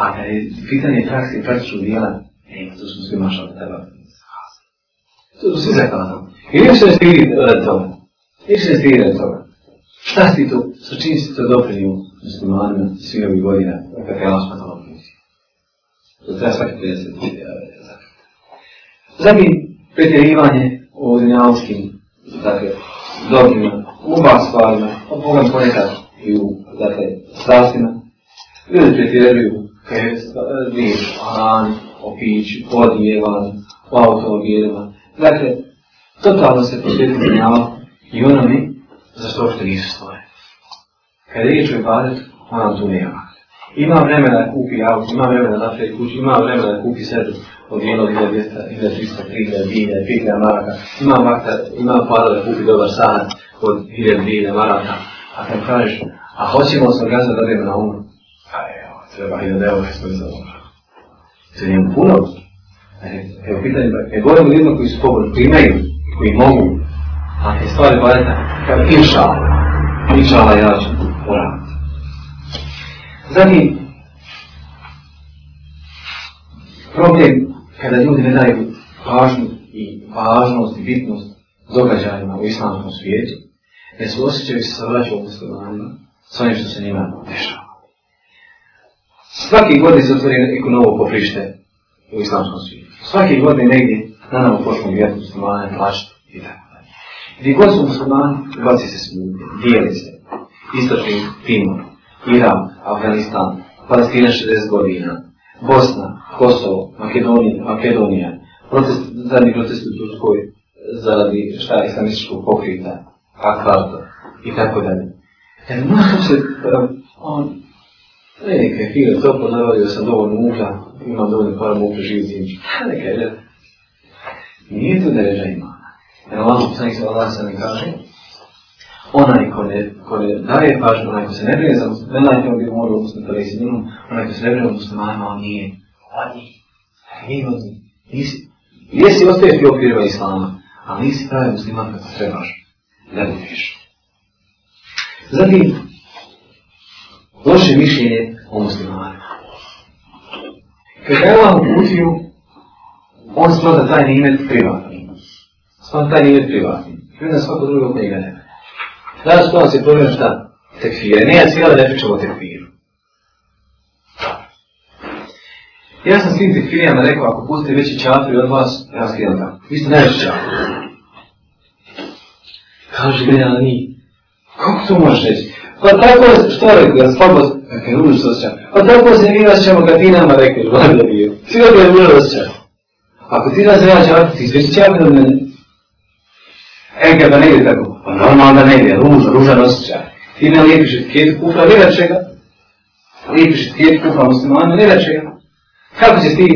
A: A kad je pitanje praksi, praktično dijela, ne, pa to smo svi mašali da treba To su svi zakladali. I nije se stigli od e, toga. Nije se stigli od toga. Šta si to, sa čim si to doprinio? muslimanima svi ovi godina, dakle, kako je Allah smatala u knjizi. treba svaki 30 zakljeta. Zatim, pretjerivanje u zemljavskim, dakle, dobrima, u ba stvarima, od Boga ponekad i u, dakle, strastima. Ljudi pretjeruju, kaj je riječ, aran, o piću, podijevan, u automobilima. Dakle, totalno se pretjeruju zemljava i onome zašto uopšte nisu stvoreni. Kad je riječ o ibadetu, ona razumijeva. Ima vremena da kupi auto, ima vremena da napravi kuću, ima vremena da kupi sedu od 1.200, 1.300, 3.000, 5.000 maraka, ima vakta, ima para da kupi dobar sanat od 1.000, maraka. A kad kažeš, a hoćemo od svrgaza da na umru, a pa evo, treba i da evo je sve za dobro. Se njemu puno e, Evo pitanje, ne govorim o ljudima koji su pobori, koji imaju, koji mogu, a te stvari bareta, kao inša, inša, ja ću. Zatim, problem kada ljudi ne daju pažnju i važnost i bitnost događajima u islamskom svijetu, ne su osjećaju se savraćaju u muslimanima s onim što se njima dešava. Svaki godin se otvori neko novo poprište u islamskom svijetu. Svaki godin negdje na nam počnu vjetu muslimane, plaćati i tako dalje. Gdje god su muslimani, hvaci se smutni, dijeli se istočnim timom. Irak, Afganistan, Palestina 60 godina, Bosna, Kosovo, Makedonija, Makedonija, protest, zadnji protest u Turskoj zaradi šta je islamističkog pokrita, Akvarta i tako dalje. Kad e, mnogo se, um, on, ne neke file, to podavljaju sam dovoljno muža, imam dovoljno para muža, živi zim, neke, nije to da ima. Jer Allah, sam ih se Allah sam ih kaže, onaj ko ne, ko ne daje pažnju, onaj ko se ne brine za muslimana, onaj ko bi morao odnosno da se njim, onaj ko se ne brine od muslimana, on nije. On je. Nisi. Jesi ostaješ ti okvirima islama, ali nisi pravi musliman kako trebaš. Ne budiš. Zatim, loše mišljenje o muslimanima. Kada je Allah uputio, on smada taj nimet privatni. Smada taj nimet privatni. Ima svako drugo od njega nema. Danas to vas je problem šta? Tekfir. Ne, ja cijela ne pričam o tekfiru. Ja sam svim tekfirijama rekao, ako pustite veći čatru od vas, ja skidam tamo. Vi ste najveći čatru. Kaže, gleda na njih. Kako to možeš reći? Pa tako je, što rekao, ja slabo, kakaj ružu se osjećam. Pa tako se mi osjećamo kad ti nama rekao, gleda bi je. Svi dobro je ružu osjećam. Ako ti nas nema čatru, ti izveći čatru od mene. Enke da ne ide tako, pa normalno da ne ide, ružan, ružan osjećaj. Ti ne lijepiš etiketu kufra, ne reče ga. Lijepiš etiketu kufra muslimana, ne reče ga. Kako ćeš ti,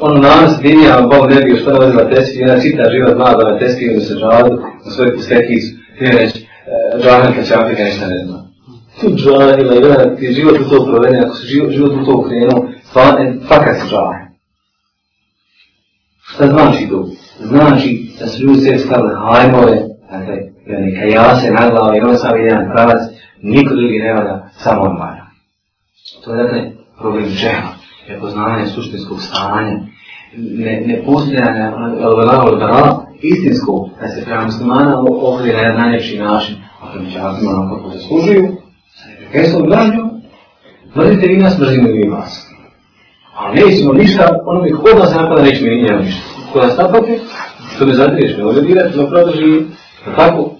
A: ono nanas dinja, ali Bog ne bi još prvo izgleda teski, jedna sita živa dva, da me teski ili se žali na svoj pustekicu, ti ne reći, e, žalim kad će Afrika ništa ne zna. Tu žalima, jedan, ti je život u to proveni, ako si život, život u to ukrenuo, stvarno, e, fakat se žalim. Šta znači to? znači da su ljudi sve stavili hajmove, dakle, neka ja se naglava i on sam jedan pravac, niko drugi ne vada, samo on manja. To je dakle problem džeha, prepoznavanje suštinskog stanja, ne, ne postojanje elvelarog dala, istinskog, da se prema muslimana ovdje na jedan najljepši način, a to mi će vas imamo kako se služuju, sa neprekesnom gražnju, mrzite vi nas, mrzimo i vi vas. Ali ne ništa, ono mi hodno se napada, neće mi nije ništa koja stapati, što me zadriješ, ne može dirati, no pravda živi. Tako?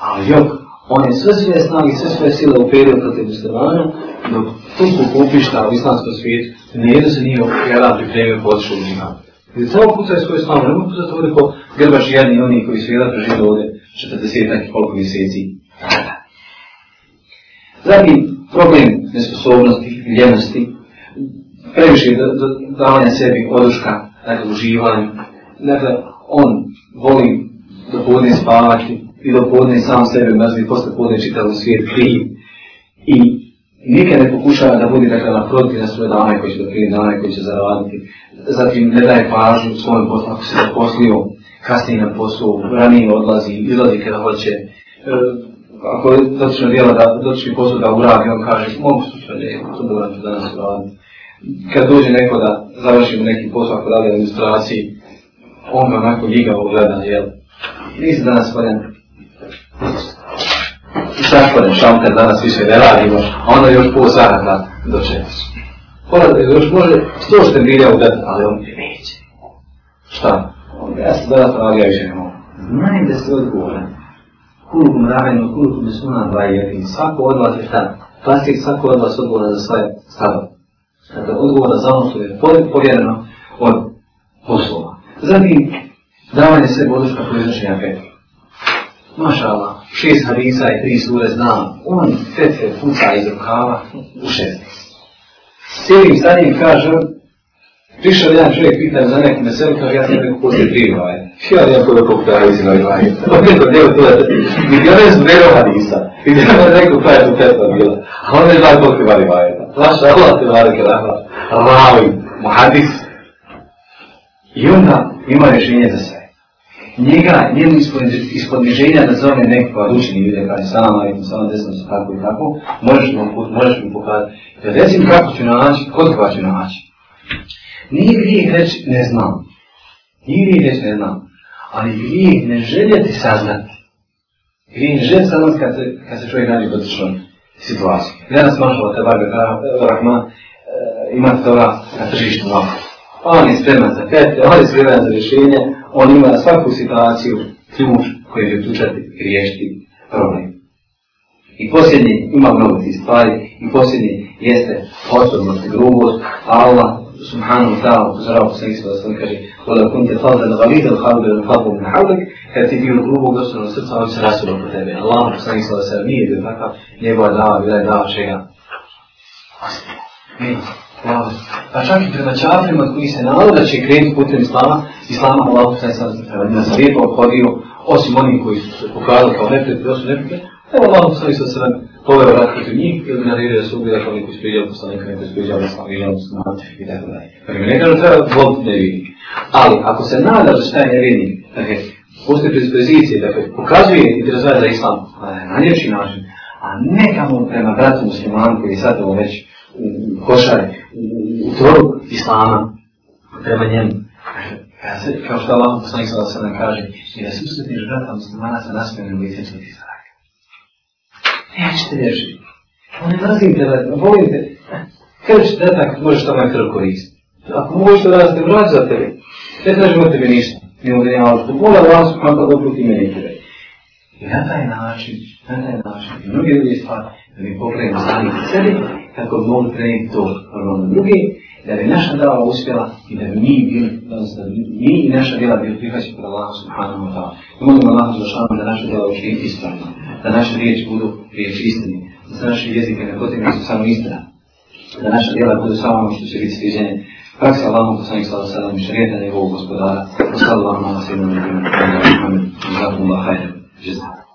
A: Ali jok, on je sve svoje snage, sve svoje sile uperio protiv muslimana, dok tu su kupišta u islamskom svijetu, nije da se nije jedan pripremio potišao u njima. Gdje samo pucaju svoje snage, nemoj pucati ovdje ko grbaš jedni oni koji su jedan preživio ovdje 40-ak i koliko mjeseci. Zatim, problem nesposobnosti, ljenosti, previše davanja sebi oduška, dakle uživanju, ne da on voli do podne spavati i do podne sam sebe mrzni, posle podne čita u svijet kriv. I nikad ne pokušava da bude dakle na proti na svoje dane koji će doprije, dane koji će zaraditi. Zatim ne daje pažnju svojom poslu, ako se zaposlio kasnije na poslu, ranije odlazi, izlazi kada hoće. E, ako je dotično djela, da, dotični posao da uradi, on kaže, mogu sučno djela, to bilo ću danas uraditi. Kad dođe neko da završimo neki posao, ako radi administraciji, on me onako ligavo gleda, jel? Nisi danas spodem. I sad spodem, šal te danas više ne radimo, a onda još pol sada da dočekaš. Pogledaj, još može sto što bilja u gleda, ali on ti neće. Šta? On, ja sam gledat, ali ja više ne mogu. Znajem da ste odgovoran. Kuluku mravenu, kuluku mi su na dva i jedin. Svako od vas je šta? Pasih svako od vas odgovoran za svoje stavo. Dakle, odgovoran za ono što je povjereno od Zatim, davanje se godiška pojedinačenja peta. Maša Allah, šest hadisa i tri sure znam, on fetve puca iz rukava u šestnici. S cijelim stanjem kažem, prišao jedan čovjek pitan za neku meselu, kao ja sam neko poslije primio, ajde. Ja nijem kod nekog kraja iz inovi vajeta. On neko nije to da... Mi ja ne znam vero hadisa. I ne znam neko kraja je tu fetva bila. A on ne znam koliko je vari vajeta. Maša Allah, te vari kraja. Ravim, muhadis. I onda, ima rješenje za sve. Njega, njeno ispodniženja da zove nekakva učenja ljudi, kada je sam, ali sam desno su tako i tako, možeš mu, put, možeš mu pokazati. Da recim kako ću naći, kod koga ću naći. Nije grijeh reći ne znam. Nije grijeh reći ne znam. Ali grijeh ne željeti saznati. Grijeh ne željeti saznati kad se, kad se čovjek nađe dotično situaciju. Gledam smašala te barbe, Rahman, eh, imate to na tržištu novu. Pa on je spreman za petlje, on je spreman za rješenje, on ima svaku situaciju ključ koji će tučati i riješiti problem. I posljednji, ima mnogo tih stvari, i posljednji jeste osobnost i grubost, Allah, Subhanahu ta'ala, uzrao se isto da sam kaže, kada kun te falda na valide, lhalu bi lhalu bi lhalu kad ti bio grubo gospodno srca, on se rasilo po tebi. Allah, sam isto da se nije bio takav, njegova dava, bila je dava čega. Osjeti. Mm slavost. Pa čak i prema čafirima koji se nalazi da će krenuti putem islama, islama Allah sve sad nas lijepo obhodio, osim onih koji su se pokazali kao neprijatelji, osim neprijatelji, evo Allah sve sad sve poveo rad protiv njih i odmjerio je sugu da će oni koji su prijeli poslani kada je spriđali sa milijom snad i tako dalje. Pa mi ne kažu treba vod nevidnik. Ali ako se nada da šta je nevidnik, dakle, postoje predspozicije, dakle, pokazuje i razvaja za islam na najljepši način, a ne kamo prema bratu muslimanu koji je sad ovo već košare, u tvoru islama, prema njemu. Kaže, kao što Allah poslanik sada sada kaže, jer je susretni žrat, a muslimana se nasmijenim lice tu ti zarak. Nećete reći. Oni mrzim tebe, volim te. Krš, detak, možeš tamo krv koristiti. Ako možeš to raditi, vrać za tebe. Ne tražimo tebe ništa. Ne mogu da nema što bolje, ali vas kako da pa dobro ti meni tebe. I na taj način, na taj način, i mnogi ljudi stvari, da mi pokrenu sami sebi, kako bi on prenijeti to prvo na drugi, da bi naša dava uspjela i da bi mi bili, da bi mi i naša djela bili prihvaćeni pred Allahom subhanahu wa ta'ala. I molim Allah za šanom da naše djela učine ispravno, da naše riječi budu riječ istini, da se naše jezike ne potrebno su samo istina, da naše djela budu samo ono što će biti sviđene, praksa Allahom ko sam ih sada sada mi šarijeta njegovog gospodara, u sada Allahom na sviđenom njegovom, u sada Allahom na sviđenom njegovom, u sada Allahom na sviđenom njegovom,